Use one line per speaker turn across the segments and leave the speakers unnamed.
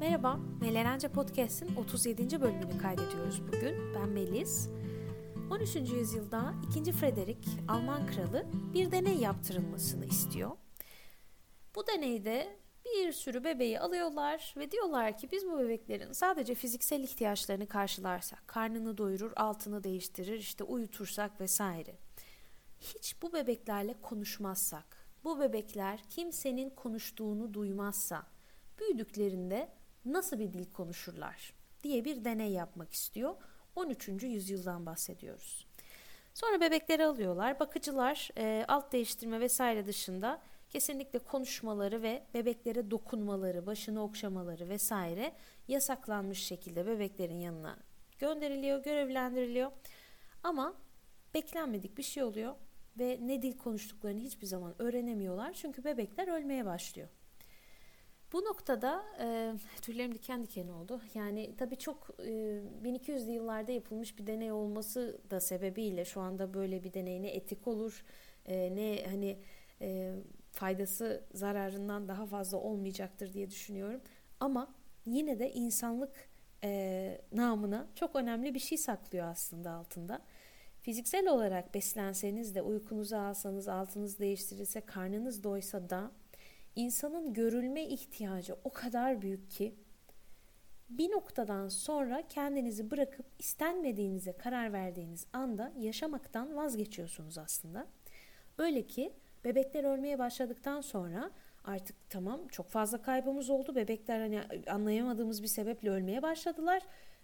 Merhaba, Melerence Podcast'in 37. bölümünü kaydediyoruz bugün. Ben Melis. 13. yüzyılda 2. Frederick, Alman kralı bir deney yaptırılmasını istiyor. Bu deneyde bir sürü bebeği alıyorlar ve diyorlar ki biz bu bebeklerin sadece fiziksel ihtiyaçlarını karşılarsak, karnını doyurur, altını değiştirir, işte uyutursak vesaire. Hiç bu bebeklerle konuşmazsak, bu bebekler kimsenin konuştuğunu duymazsa, büyüdüklerinde nasıl bir dil konuşurlar diye bir deney yapmak istiyor. 13. yüzyıldan bahsediyoruz. Sonra bebekleri alıyorlar. Bakıcılar e, alt değiştirme vesaire dışında kesinlikle konuşmaları ve bebeklere dokunmaları, başını okşamaları vesaire yasaklanmış şekilde bebeklerin yanına gönderiliyor, görevlendiriliyor. Ama beklenmedik bir şey oluyor ve ne dil konuştuklarını hiçbir zaman öğrenemiyorlar çünkü bebekler ölmeye başlıyor. Bu noktada e, tüylerim diken diken oldu. Yani tabii çok e, 1200'lü yıllarda yapılmış bir deney olması da sebebiyle şu anda böyle bir deney ne etik olur e, ne hani e, faydası zararından daha fazla olmayacaktır diye düşünüyorum. Ama yine de insanlık e, namına çok önemli bir şey saklıyor aslında altında. Fiziksel olarak beslenseniz de uykunuzu alsanız, altınız değiştirilse, karnınız doysa da insanın görülme ihtiyacı o kadar büyük ki bir noktadan sonra kendinizi bırakıp istenmediğinize karar verdiğiniz anda yaşamaktan vazgeçiyorsunuz aslında. Öyle ki bebekler ölmeye başladıktan sonra artık tamam çok fazla kaybımız oldu. Bebekler hani anlayamadığımız bir sebeple ölmeye başladılar.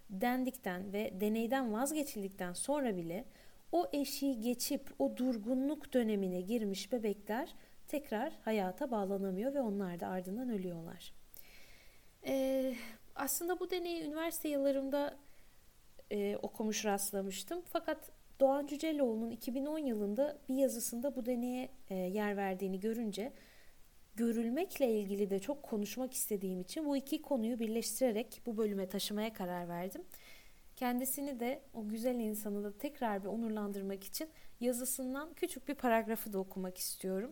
Dendikten ve deneyden vazgeçildikten sonra bile o eşiği geçip o durgunluk dönemine girmiş bebekler tekrar hayata bağlanamıyor ve onlar da ardından ölüyorlar. Ee, aslında bu deneyi üniversite yıllarımda e, okumuş rastlamıştım. Fakat Doğan Cüceloğlu'nun 2010 yılında bir yazısında bu deneye e, yer verdiğini görünce görülmekle ilgili de çok konuşmak istediğim için bu iki konuyu birleştirerek bu bölüme taşımaya karar verdim. Kendisini de o güzel insanı da tekrar bir onurlandırmak için yazısından küçük bir paragrafı da okumak istiyorum.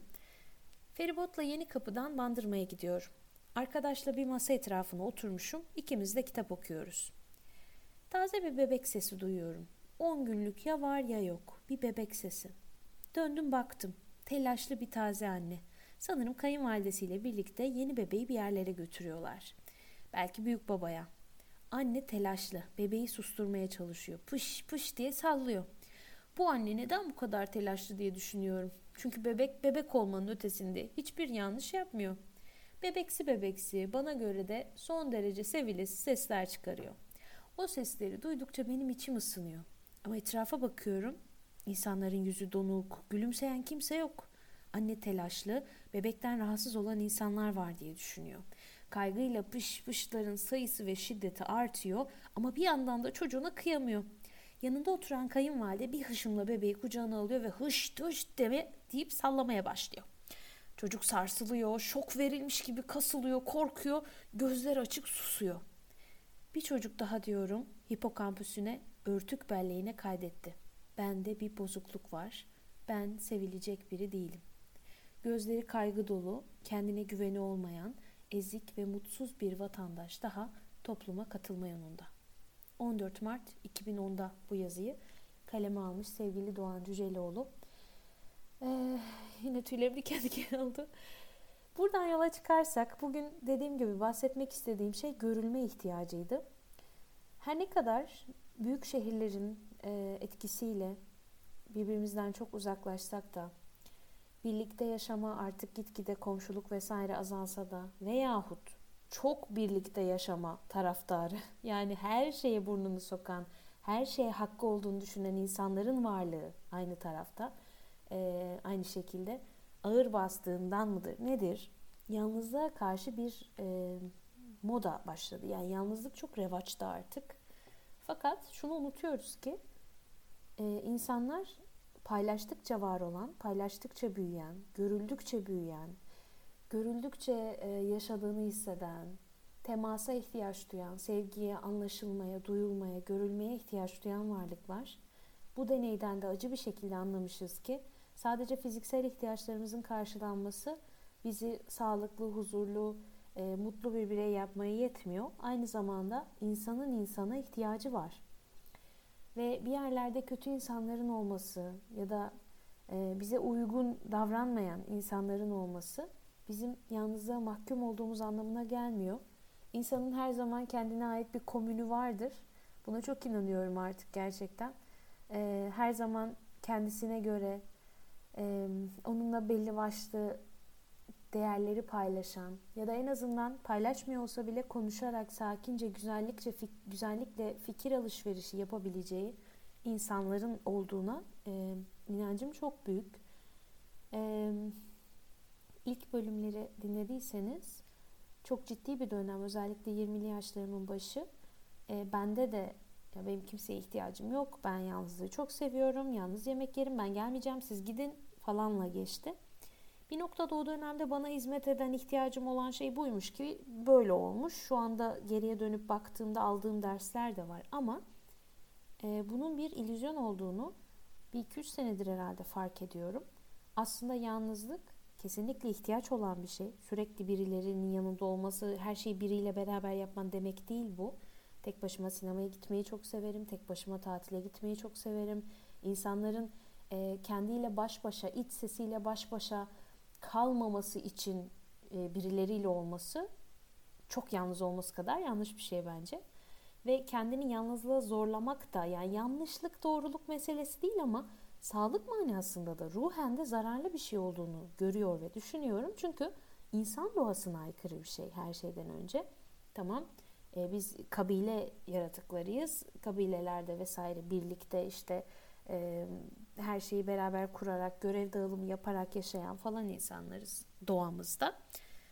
Feribotla Yeni Kapı'dan Bandırma'ya gidiyorum. Arkadaşla bir masa etrafına oturmuşum. İkimiz de kitap okuyoruz. Taze bir bebek sesi duyuyorum. On günlük ya var ya yok. Bir bebek sesi. Döndüm baktım. Telaşlı bir taze anne. Sanırım kayınvalidesiyle birlikte yeni bebeği bir yerlere götürüyorlar. Belki büyük babaya. Anne telaşlı. Bebeği susturmaya çalışıyor. Pış pış diye sallıyor. Bu anne neden bu kadar telaşlı diye düşünüyorum. Çünkü bebek bebek olmanın ötesinde hiçbir yanlış yapmıyor. Bebeksi bebeksi bana göre de son derece sevilesi sesler çıkarıyor. O sesleri duydukça benim içim ısınıyor. Ama etrafa bakıyorum. İnsanların yüzü donuk, gülümseyen kimse yok. Anne telaşlı, bebekten rahatsız olan insanlar var diye düşünüyor. Kaygıyla pış pışların sayısı ve şiddeti artıyor ama bir yandan da çocuğuna kıyamıyor. Yanında oturan kayınvalide bir hışımla bebeği kucağına alıyor ve hış hış deme deyip sallamaya başlıyor. Çocuk sarsılıyor, şok verilmiş gibi kasılıyor, korkuyor, gözler açık susuyor. Bir çocuk daha diyorum hipokampüsüne örtük belleğine kaydetti. Bende bir bozukluk var. Ben sevilecek biri değilim. Gözleri kaygı dolu, kendine güveni olmayan, ezik ve mutsuz bir vatandaş daha topluma katılma yolunda. 14 Mart 2010'da bu yazıyı kaleme almış sevgili Doğan Cüceloğlu. Ee, yine tüylerim diken diken oldu. Buradan yola çıkarsak bugün dediğim gibi bahsetmek istediğim şey görülme ihtiyacıydı. Her ne kadar büyük şehirlerin e, etkisiyle birbirimizden çok uzaklaşsak da birlikte yaşama artık gitgide komşuluk vesaire azalsa da veyahut çok birlikte yaşama taraftarı. Yani her şeye burnunu sokan, her şeye hakkı olduğunu düşünen insanların varlığı aynı tarafta. Ee, aynı şekilde ağır bastığından mıdır? Nedir? Yalnızlığa karşı bir e, moda başladı. Yani yalnızlık çok revaçta artık. Fakat şunu unutuyoruz ki e, insanlar paylaştıkça var olan, paylaştıkça büyüyen, görüldükçe büyüyen, görüldükçe e, yaşadığını hisseden, temasa ihtiyaç duyan, sevgiye, anlaşılmaya, duyulmaya, görülmeye ihtiyaç duyan varlıklar. Bu deneyden de acı bir şekilde anlamışız ki sadece fiziksel ihtiyaçlarımızın karşılanması bizi sağlıklı, huzurlu, e, mutlu bir birey yapmaya yetmiyor. Aynı zamanda insanın insana ihtiyacı var. Ve bir yerlerde kötü insanların olması ya da e, bize uygun davranmayan insanların olması bizim yalnızlığa mahkum olduğumuz anlamına gelmiyor. İnsanın her zaman kendine ait bir komünü vardır. Buna çok inanıyorum artık gerçekten. E, her zaman kendisine göre e, onunla belli başlı değerleri paylaşan ya da en azından paylaşmıyor olsa bile konuşarak sakince güzellikçe fik, güzellikle fikir alışverişi yapabileceği insanların olduğuna e, inancım çok büyük. E, ilk bölümleri dinlediyseniz çok ciddi bir dönem özellikle 20'li yaşlarımın başı e, bende de ya benim kimseye ihtiyacım yok ben yalnızlığı çok seviyorum yalnız yemek yerim ben gelmeyeceğim siz gidin falanla geçti. Bir noktada o dönemde bana hizmet eden ihtiyacım olan şey buymuş ki böyle olmuş. Şu anda geriye dönüp baktığımda aldığım dersler de var ama e, bunun bir illüzyon olduğunu bir iki üç senedir herhalde fark ediyorum. Aslında yalnızlık kesinlikle ihtiyaç olan bir şey. Sürekli birilerinin yanında olması, her şeyi biriyle beraber yapman demek değil bu. Tek başıma sinemaya gitmeyi çok severim. Tek başıma tatile gitmeyi çok severim. İnsanların e, kendiyle baş başa, iç sesiyle baş başa kalmaması için e, birileriyle olması çok yalnız olması kadar yanlış bir şey bence. Ve kendini yalnızlığa zorlamak da yani yanlışlık doğruluk meselesi değil ama sağlık manasında da ruhen de zararlı bir şey olduğunu görüyor ve düşünüyorum. Çünkü insan doğasına aykırı bir şey her şeyden önce. Tamam e, biz kabile yaratıklarıyız. Kabilelerde vesaire birlikte işte e, her şeyi beraber kurarak, görev dağılımı yaparak yaşayan falan insanlarız doğamızda.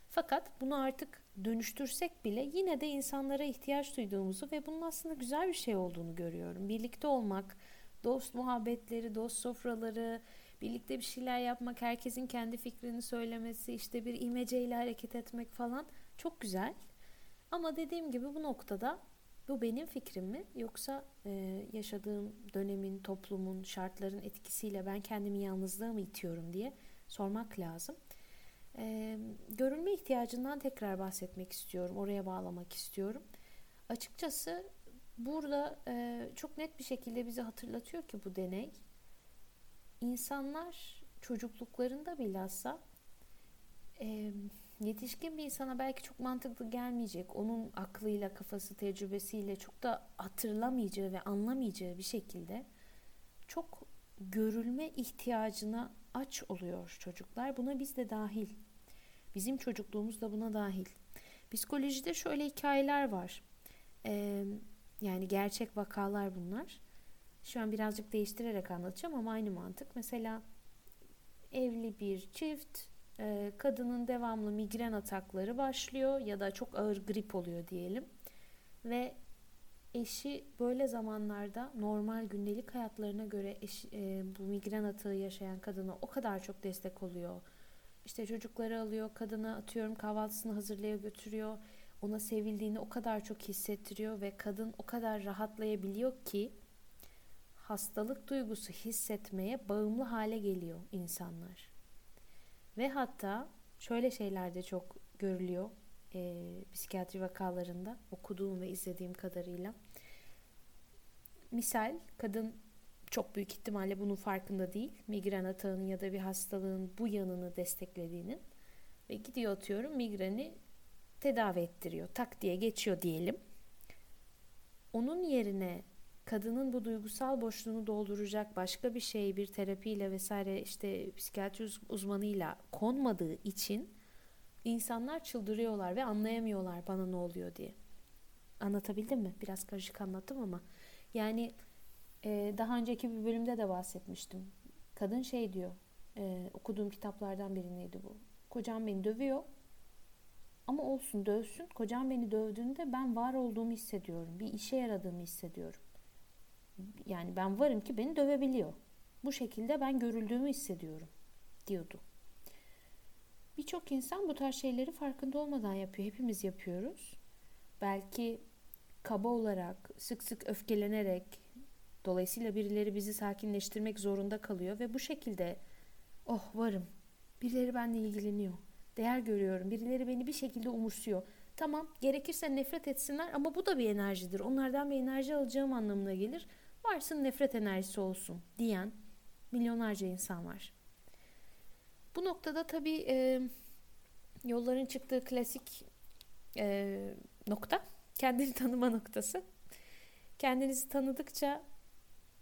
Fakat bunu artık dönüştürsek bile yine de insanlara ihtiyaç duyduğumuzu ve bunun aslında güzel bir şey olduğunu görüyorum. Birlikte olmak, dost muhabbetleri, dost sofraları, birlikte bir şeyler yapmak, herkesin kendi fikrini söylemesi, işte bir imeceyle hareket etmek falan çok güzel. Ama dediğim gibi bu noktada bu benim fikrim mi yoksa e, yaşadığım dönemin, toplumun, şartların etkisiyle ben kendimi yalnızlığa mı itiyorum diye sormak lazım. E, görülme ihtiyacından tekrar bahsetmek istiyorum, oraya bağlamak istiyorum. Açıkçası burada e, çok net bir şekilde bize hatırlatıyor ki bu deney, insanlar çocukluklarında bilhassa e, yetişkin bir insana belki çok mantıklı gelmeyecek. Onun aklıyla, kafası, tecrübesiyle çok da hatırlamayacağı ve anlamayacağı bir şekilde çok görülme ihtiyacına aç oluyor çocuklar. Buna biz de dahil. Bizim çocukluğumuz da buna dahil. Psikolojide şöyle hikayeler var. Ee, yani gerçek vakalar bunlar. Şu an birazcık değiştirerek anlatacağım ama aynı mantık. Mesela evli bir çift ee, kadının devamlı migren atakları başlıyor ya da çok ağır grip oluyor diyelim. Ve eşi böyle zamanlarda normal gündelik hayatlarına göre eş, e, bu migren atağı yaşayan kadına o kadar çok destek oluyor. İşte çocukları alıyor, kadına atıyorum kahvaltısını hazırlaya götürüyor. Ona sevildiğini o kadar çok hissettiriyor ve kadın o kadar rahatlayabiliyor ki hastalık duygusu hissetmeye bağımlı hale geliyor insanlar. Ve hatta şöyle şeyler de çok görülüyor e, psikiyatri vakalarında okuduğum ve izlediğim kadarıyla. Misal kadın çok büyük ihtimalle bunun farkında değil. Migren atağının ya da bir hastalığın bu yanını desteklediğinin ve gidiyor atıyorum migreni tedavi ettiriyor. Tak diye geçiyor diyelim. Onun yerine kadının bu duygusal boşluğunu dolduracak başka bir şey bir terapiyle vesaire işte psikiyatri uzmanıyla konmadığı için insanlar çıldırıyorlar ve anlayamıyorlar bana ne oluyor diye. Anlatabildim mi? Biraz karışık anlattım ama yani e, daha önceki bir bölümde de bahsetmiştim. Kadın şey diyor e, okuduğum kitaplardan birindeydi bu. Kocam beni dövüyor ama olsun dövsün. Kocam beni dövdüğünde ben var olduğumu hissediyorum. Bir işe yaradığımı hissediyorum yani ben varım ki beni dövebiliyor. Bu şekilde ben görüldüğümü hissediyorum diyordu. Birçok insan bu tarz şeyleri farkında olmadan yapıyor. Hepimiz yapıyoruz. Belki kaba olarak, sık sık öfkelenerek, dolayısıyla birileri bizi sakinleştirmek zorunda kalıyor ve bu şekilde oh varım, birileri benimle ilgileniyor değer görüyorum. Birileri beni bir şekilde umursuyor. Tamam gerekirse nefret etsinler ama bu da bir enerjidir. Onlardan bir enerji alacağım anlamına gelir. Varsın nefret enerjisi olsun diyen milyonlarca insan var. Bu noktada tabii e, yolların çıktığı klasik e, nokta kendini tanıma noktası. Kendinizi tanıdıkça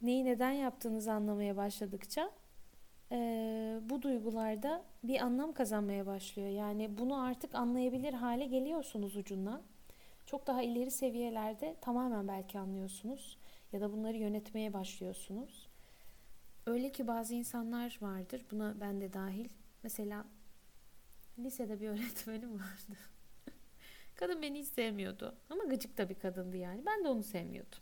neyi neden yaptığınızı anlamaya başladıkça e, bu duygularda bir anlam kazanmaya başlıyor. Yani bunu artık anlayabilir hale geliyorsunuz ucundan. Çok daha ileri seviyelerde tamamen belki anlıyorsunuz ya da bunları yönetmeye başlıyorsunuz. Öyle ki bazı insanlar vardır, buna ben de dahil. Mesela lisede bir öğretmenim vardı. Kadın beni hiç sevmiyordu. Ama gıcık da bir kadındı yani. Ben de onu sevmiyordum.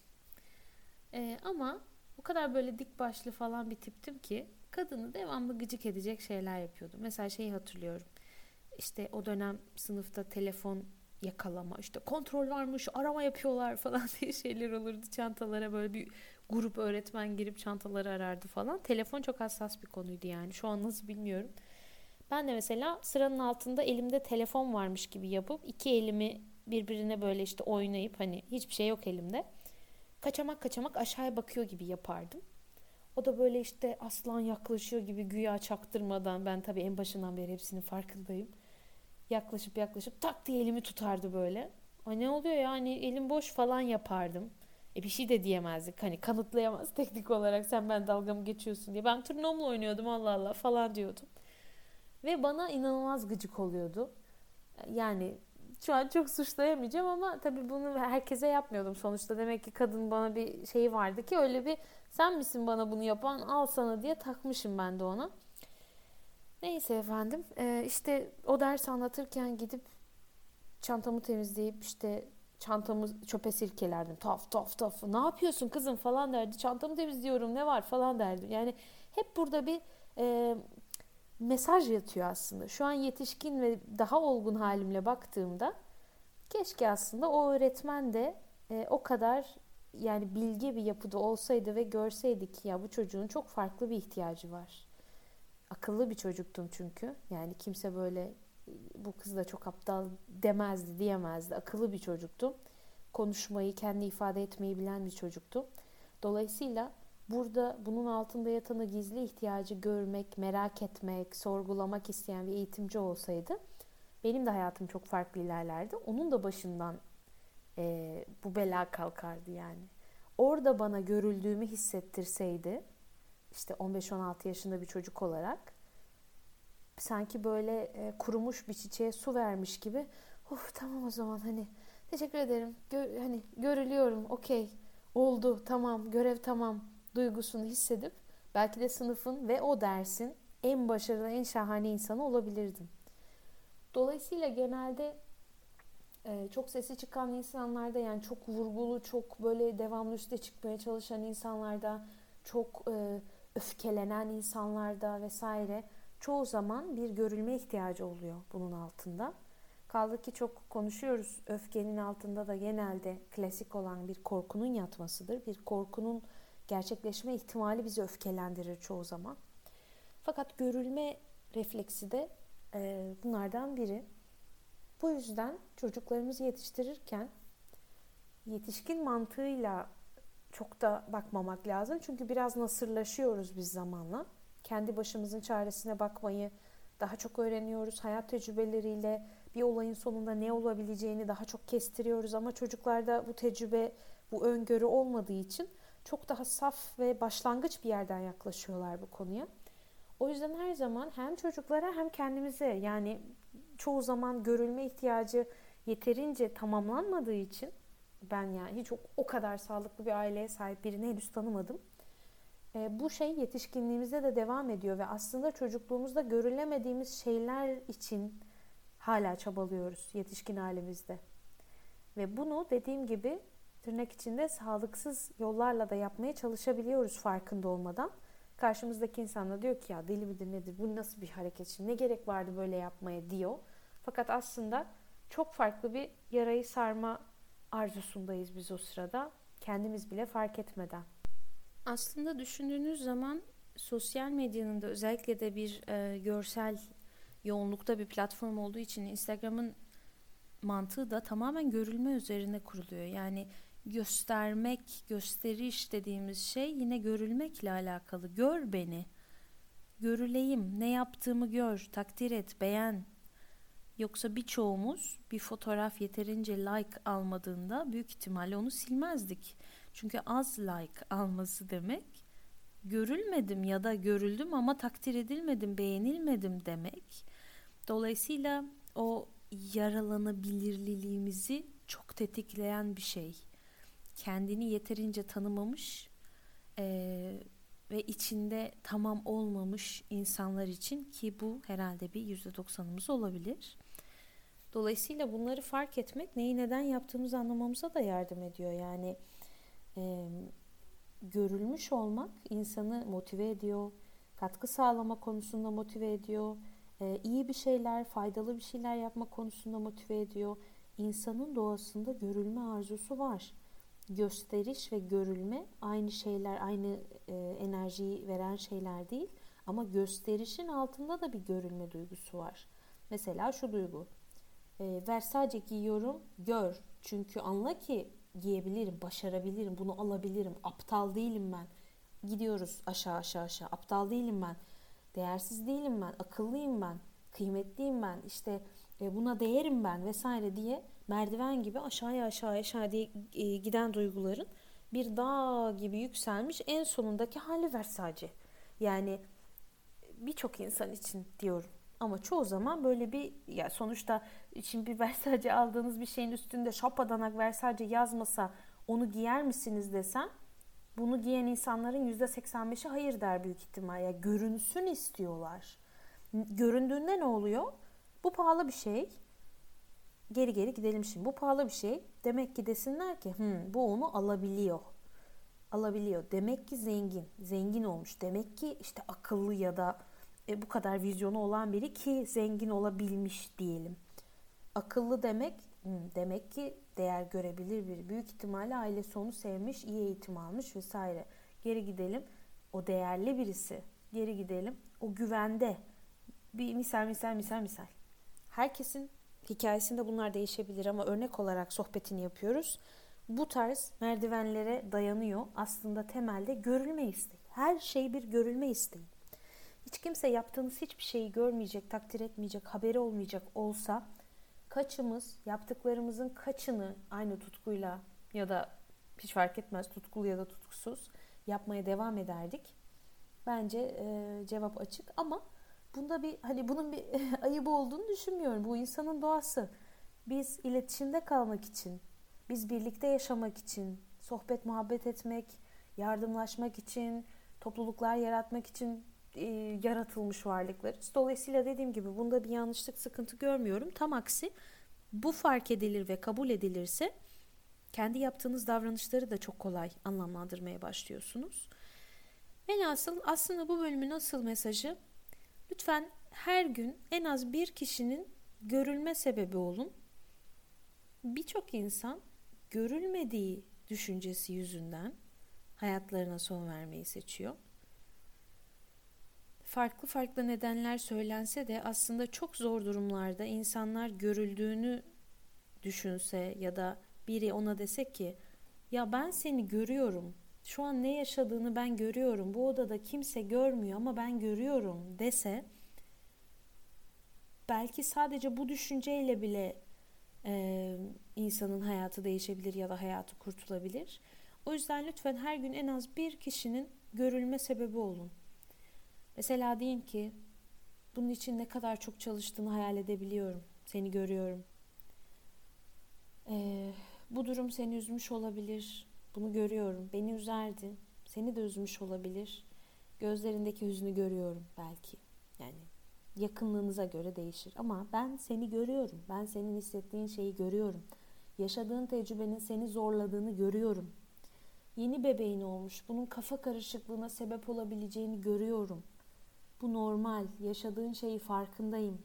Ee, ama o kadar böyle dik başlı falan bir tiptim ki kadını devamlı gıcık edecek şeyler yapıyordum. Mesela şeyi hatırlıyorum. İşte o dönem sınıfta telefon yakalama, işte kontrol varmış, arama yapıyorlar falan diye şeyler olurdu. Çantalara böyle bir grup öğretmen girip çantaları arardı falan. Telefon çok hassas bir konuydu yani. Şu an nasıl bilmiyorum. Ben de mesela sıranın altında elimde telefon varmış gibi yapıp iki elimi birbirine böyle işte oynayıp hani hiçbir şey yok elimde. Kaçamak kaçamak aşağıya bakıyor gibi yapardım. O da böyle işte aslan yaklaşıyor gibi güya çaktırmadan ben tabii en başından beri hepsinin farkındayım. Yaklaşıp yaklaşıp tak diye elimi tutardı böyle. Ay ne oluyor yani elim boş falan yapardım. E bir şey de diyemezdik. Hani kanıtlayamaz teknik olarak sen ben dalga mı geçiyorsun diye. Ben turnomla oynuyordum Allah Allah falan diyordum. Ve bana inanılmaz gıcık oluyordu. Yani şu an çok suçlayamayacağım ama tabii bunu herkese yapmıyordum sonuçta. Demek ki kadın bana bir şeyi vardı ki öyle bir sen misin bana bunu yapan al sana diye takmışım ben de ona. Neyse efendim ee, işte o ders anlatırken gidip çantamı temizleyip işte çantamı çöpe sirkelerdim. Taf taf taf ne yapıyorsun kızım falan derdi. Çantamı temizliyorum ne var falan derdi. Yani hep burada bir e, mesaj yatıyor aslında. Şu an yetişkin ve daha olgun halimle baktığımda keşke aslında o öğretmen de e, o kadar yani bilge bir yapıda olsaydı ve görseydik ya bu çocuğun çok farklı bir ihtiyacı var. Akıllı bir çocuktum çünkü. Yani kimse böyle bu kız da çok aptal demezdi, diyemezdi. Akıllı bir çocuktum. Konuşmayı, kendi ifade etmeyi bilen bir çocuktum. Dolayısıyla burada bunun altında yatanı gizli ihtiyacı görmek, merak etmek, sorgulamak isteyen bir eğitimci olsaydı benim de hayatım çok farklı ilerlerdi. Onun da başından e, bu bela kalkardı yani. Orada bana görüldüğümü hissettirseydi işte 15-16 yaşında bir çocuk olarak sanki böyle e, kurumuş bir çiçeğe su vermiş gibi of tamam o zaman hani teşekkür ederim Gör, hani görülüyorum okey oldu tamam görev tamam duygusunu hissedip belki de sınıfın ve o dersin en başarılı en şahane insanı olabilirdim. Dolayısıyla genelde e, çok sesi çıkan insanlarda yani çok vurgulu, çok böyle devamlı üstte çıkmaya çalışan insanlarda, çok e, öfkelenen insanlarda vesaire çoğu zaman bir görülme ihtiyacı oluyor bunun altında. Kaldı ki çok konuşuyoruz. Öfkenin altında da genelde klasik olan bir korkunun yatmasıdır. Bir korkunun gerçekleşme ihtimali bizi öfkelendirir çoğu zaman. Fakat görülme refleksi de e, bunlardan biri. Bu yüzden çocuklarımızı yetiştirirken yetişkin mantığıyla çok da bakmamak lazım. Çünkü biraz nasırlaşıyoruz biz zamanla. Kendi başımızın çaresine bakmayı daha çok öğreniyoruz. Hayat tecrübeleriyle bir olayın sonunda ne olabileceğini daha çok kestiriyoruz. Ama çocuklarda bu tecrübe, bu öngörü olmadığı için çok daha saf ve başlangıç bir yerden yaklaşıyorlar bu konuya. O yüzden her zaman hem çocuklara hem kendimize yani çoğu zaman görülme ihtiyacı yeterince tamamlanmadığı için ben yani hiç o, kadar sağlıklı bir aileye sahip birini henüz tanımadım. E, bu şey yetişkinliğimizde de devam ediyor ve aslında çocukluğumuzda görülemediğimiz şeyler için hala çabalıyoruz yetişkin halimizde. Ve bunu dediğim gibi tırnak içinde sağlıksız yollarla da yapmaya çalışabiliyoruz farkında olmadan. Karşımızdaki insan da diyor ki ya deli midir nedir bu nasıl bir hareket şimdi ne gerek vardı böyle yapmaya diyor. Fakat aslında çok farklı bir yarayı sarma arzusundayız biz o sırada kendimiz bile fark etmeden. Aslında düşündüğünüz zaman sosyal medyanın da özellikle de bir e, görsel yoğunlukta bir platform olduğu için Instagram'ın mantığı da tamamen görülme üzerine kuruluyor. Yani göstermek, gösteriş dediğimiz şey yine görülmekle alakalı. Gör beni. Görüleyim. Ne yaptığımı gör, takdir et, beğen. Yoksa birçoğumuz bir fotoğraf yeterince like almadığında büyük ihtimalle onu silmezdik. Çünkü az like alması demek görülmedim ya da görüldüm ama takdir edilmedim, beğenilmedim demek. Dolayısıyla o yaralanabilirliğimizi çok tetikleyen bir şey. Kendini yeterince tanımamış e, ve içinde tamam olmamış insanlar için ki bu herhalde bir yüzde doksanımız olabilir. Dolayısıyla bunları fark etmek neyi neden yaptığımızı anlamamıza da yardım ediyor. Yani e, görülmüş olmak insanı motive ediyor, katkı sağlama konusunda motive ediyor, e, iyi bir şeyler, faydalı bir şeyler yapma konusunda motive ediyor. İnsanın doğasında görülme arzusu var. Gösteriş ve görülme aynı şeyler, aynı e, enerjiyi veren şeyler değil. Ama gösterişin altında da bir görülme duygusu var. Mesela şu duygu. E, Versace giyiyorum, gör. Çünkü anla ki giyebilirim, başarabilirim, bunu alabilirim. Aptal değilim ben. Gidiyoruz aşağı aşağı aşağı. Aptal değilim ben. Değersiz değilim ben. Akıllıyım ben. Kıymetliyim ben. İşte e, buna değerim ben vesaire diye merdiven gibi aşağıya aşağı aşağı diye giden duyguların bir dağ gibi yükselmiş en sonundaki hali Versace. Yani birçok insan için diyorum. Ama çoğu zaman böyle bir ya sonuçta şimdi bir Versace aldığınız bir şeyin üstünde şapadanak Versace yazmasa onu giyer misiniz desem bunu giyen insanların %85'i hayır der büyük ihtimal. Ya görünsün istiyorlar. Göründüğünde ne oluyor? Bu pahalı bir şey. Geri geri gidelim şimdi. Bu pahalı bir şey. Demek ki desinler ki hmm, bu onu alabiliyor. Alabiliyor. Demek ki zengin. Zengin olmuş. Demek ki işte akıllı ya da e, bu kadar vizyonu olan biri ki zengin olabilmiş diyelim. Akıllı demek demek ki değer görebilir biri. Büyük ihtimalle ailesi onu sevmiş, iyi eğitim almış vesaire. Geri gidelim. O değerli birisi. Geri gidelim. O güvende. Bir misal misal misal misal. Herkesin hikayesinde bunlar değişebilir ama örnek olarak sohbetini yapıyoruz. Bu tarz merdivenlere dayanıyor. Aslında temelde görülme isteği. Her şey bir görülme isteği. Hiç kimse yaptığınız hiçbir şeyi görmeyecek, takdir etmeyecek, haberi olmayacak olsa kaçımız yaptıklarımızın kaçını aynı tutkuyla ya da hiç fark etmez tutkulu ya da tutkusuz yapmaya devam ederdik. Bence e, cevap açık ama bunda bir hani bunun bir ayıbı olduğunu düşünmüyorum. Bu insanın doğası. Biz iletişimde kalmak için, biz birlikte yaşamak için, sohbet muhabbet etmek, yardımlaşmak için, topluluklar yaratmak için e, yaratılmış varlıklarız. Dolayısıyla dediğim gibi bunda bir yanlışlık sıkıntı görmüyorum. Tam aksi bu fark edilir ve kabul edilirse kendi yaptığınız davranışları da çok kolay anlamlandırmaya başlıyorsunuz. Velhasıl aslında bu bölümün asıl mesajı lütfen her gün en az bir kişinin görülme sebebi olun. Birçok insan görülmediği düşüncesi yüzünden hayatlarına son vermeyi seçiyor farklı farklı nedenler söylense de aslında çok zor durumlarda insanlar görüldüğünü düşünse ya da biri ona dese ki ya ben seni görüyorum. Şu an ne yaşadığını ben görüyorum. Bu odada kimse görmüyor ama ben görüyorum dese belki sadece bu düşünceyle bile e, insanın hayatı değişebilir ya da hayatı kurtulabilir. O yüzden lütfen her gün en az bir kişinin görülme sebebi olun. Mesela deyin ki bunun için ne kadar çok çalıştığını hayal edebiliyorum. Seni görüyorum. Ee, bu durum seni üzmüş olabilir. Bunu görüyorum. Beni üzerdi. Seni de üzmüş olabilir. Gözlerindeki hüznü görüyorum belki. Yani yakınlığınıza göre değişir. Ama ben seni görüyorum. Ben senin hissettiğin şeyi görüyorum. Yaşadığın tecrübenin seni zorladığını görüyorum. Yeni bebeğin olmuş. Bunun kafa karışıklığına sebep olabileceğini görüyorum.'' Bu normal. Yaşadığın şeyi farkındayım.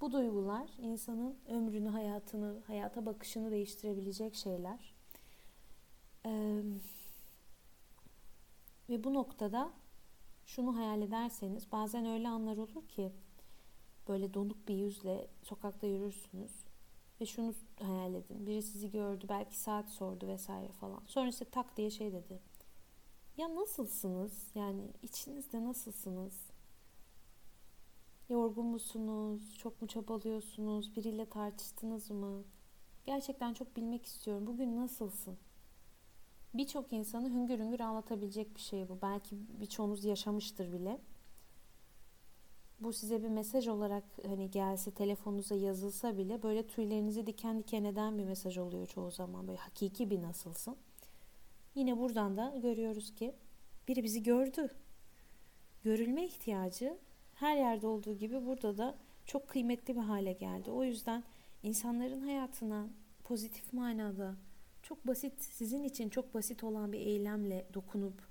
Bu duygular insanın ömrünü, hayatını, hayata bakışını değiştirebilecek şeyler. Ee, ve bu noktada şunu hayal ederseniz bazen öyle anlar olur ki böyle donuk bir yüzle sokakta yürürsünüz ve şunu hayal edin. Biri sizi gördü, belki saat sordu vesaire falan. Sonra işte tak diye şey dedi. Ya nasılsınız? Yani içinizde nasılsınız? Yorgun musunuz? Çok mu çabalıyorsunuz? Biriyle tartıştınız mı? Gerçekten çok bilmek istiyorum. Bugün nasılsın? Birçok insanı hüngür hüngür ağlatabilecek bir şey bu. Belki birçoğunuz yaşamıştır bile. Bu size bir mesaj olarak hani gelse telefonunuza yazılsa bile böyle tüylerinizi diken diken eden bir mesaj oluyor çoğu zaman. Böyle hakiki bir nasılsın. Yine buradan da görüyoruz ki biri bizi gördü. Görülme ihtiyacı her yerde olduğu gibi burada da çok kıymetli bir hale geldi. O yüzden insanların hayatına pozitif manada çok basit, sizin için çok basit olan bir eylemle dokunup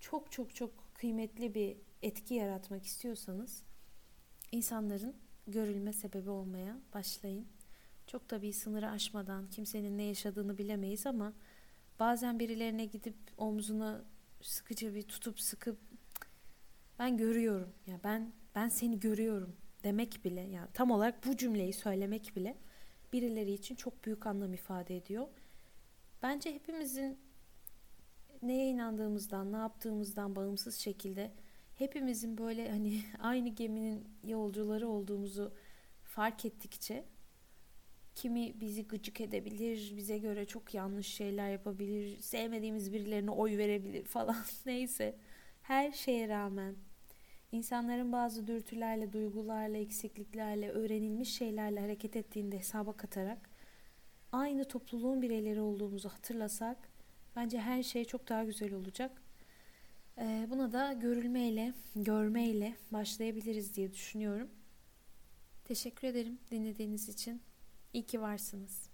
çok çok çok kıymetli bir etki yaratmak istiyorsanız insanların görülme sebebi olmaya başlayın. Çok da bir sınırı aşmadan kimsenin ne yaşadığını bilemeyiz ama bazen birilerine gidip omzuna sıkıcı bir tutup sıkıp ben görüyorum ya ben ben seni görüyorum demek bile yani tam olarak bu cümleyi söylemek bile birileri için çok büyük anlam ifade ediyor. Bence hepimizin neye inandığımızdan, ne yaptığımızdan bağımsız şekilde hepimizin böyle hani aynı geminin yolcuları olduğumuzu fark ettikçe kimi bizi gıcık edebilir, bize göre çok yanlış şeyler yapabilir, sevmediğimiz birilerine oy verebilir falan neyse. Her şeye rağmen insanların bazı dürtülerle, duygularla, eksikliklerle, öğrenilmiş şeylerle hareket ettiğinde hesaba katarak aynı topluluğun bireyleri olduğumuzu hatırlasak bence her şey çok daha güzel olacak. Ee, buna da görülmeyle, görmeyle başlayabiliriz diye düşünüyorum. Teşekkür ederim dinlediğiniz için. İyi ki varsınız.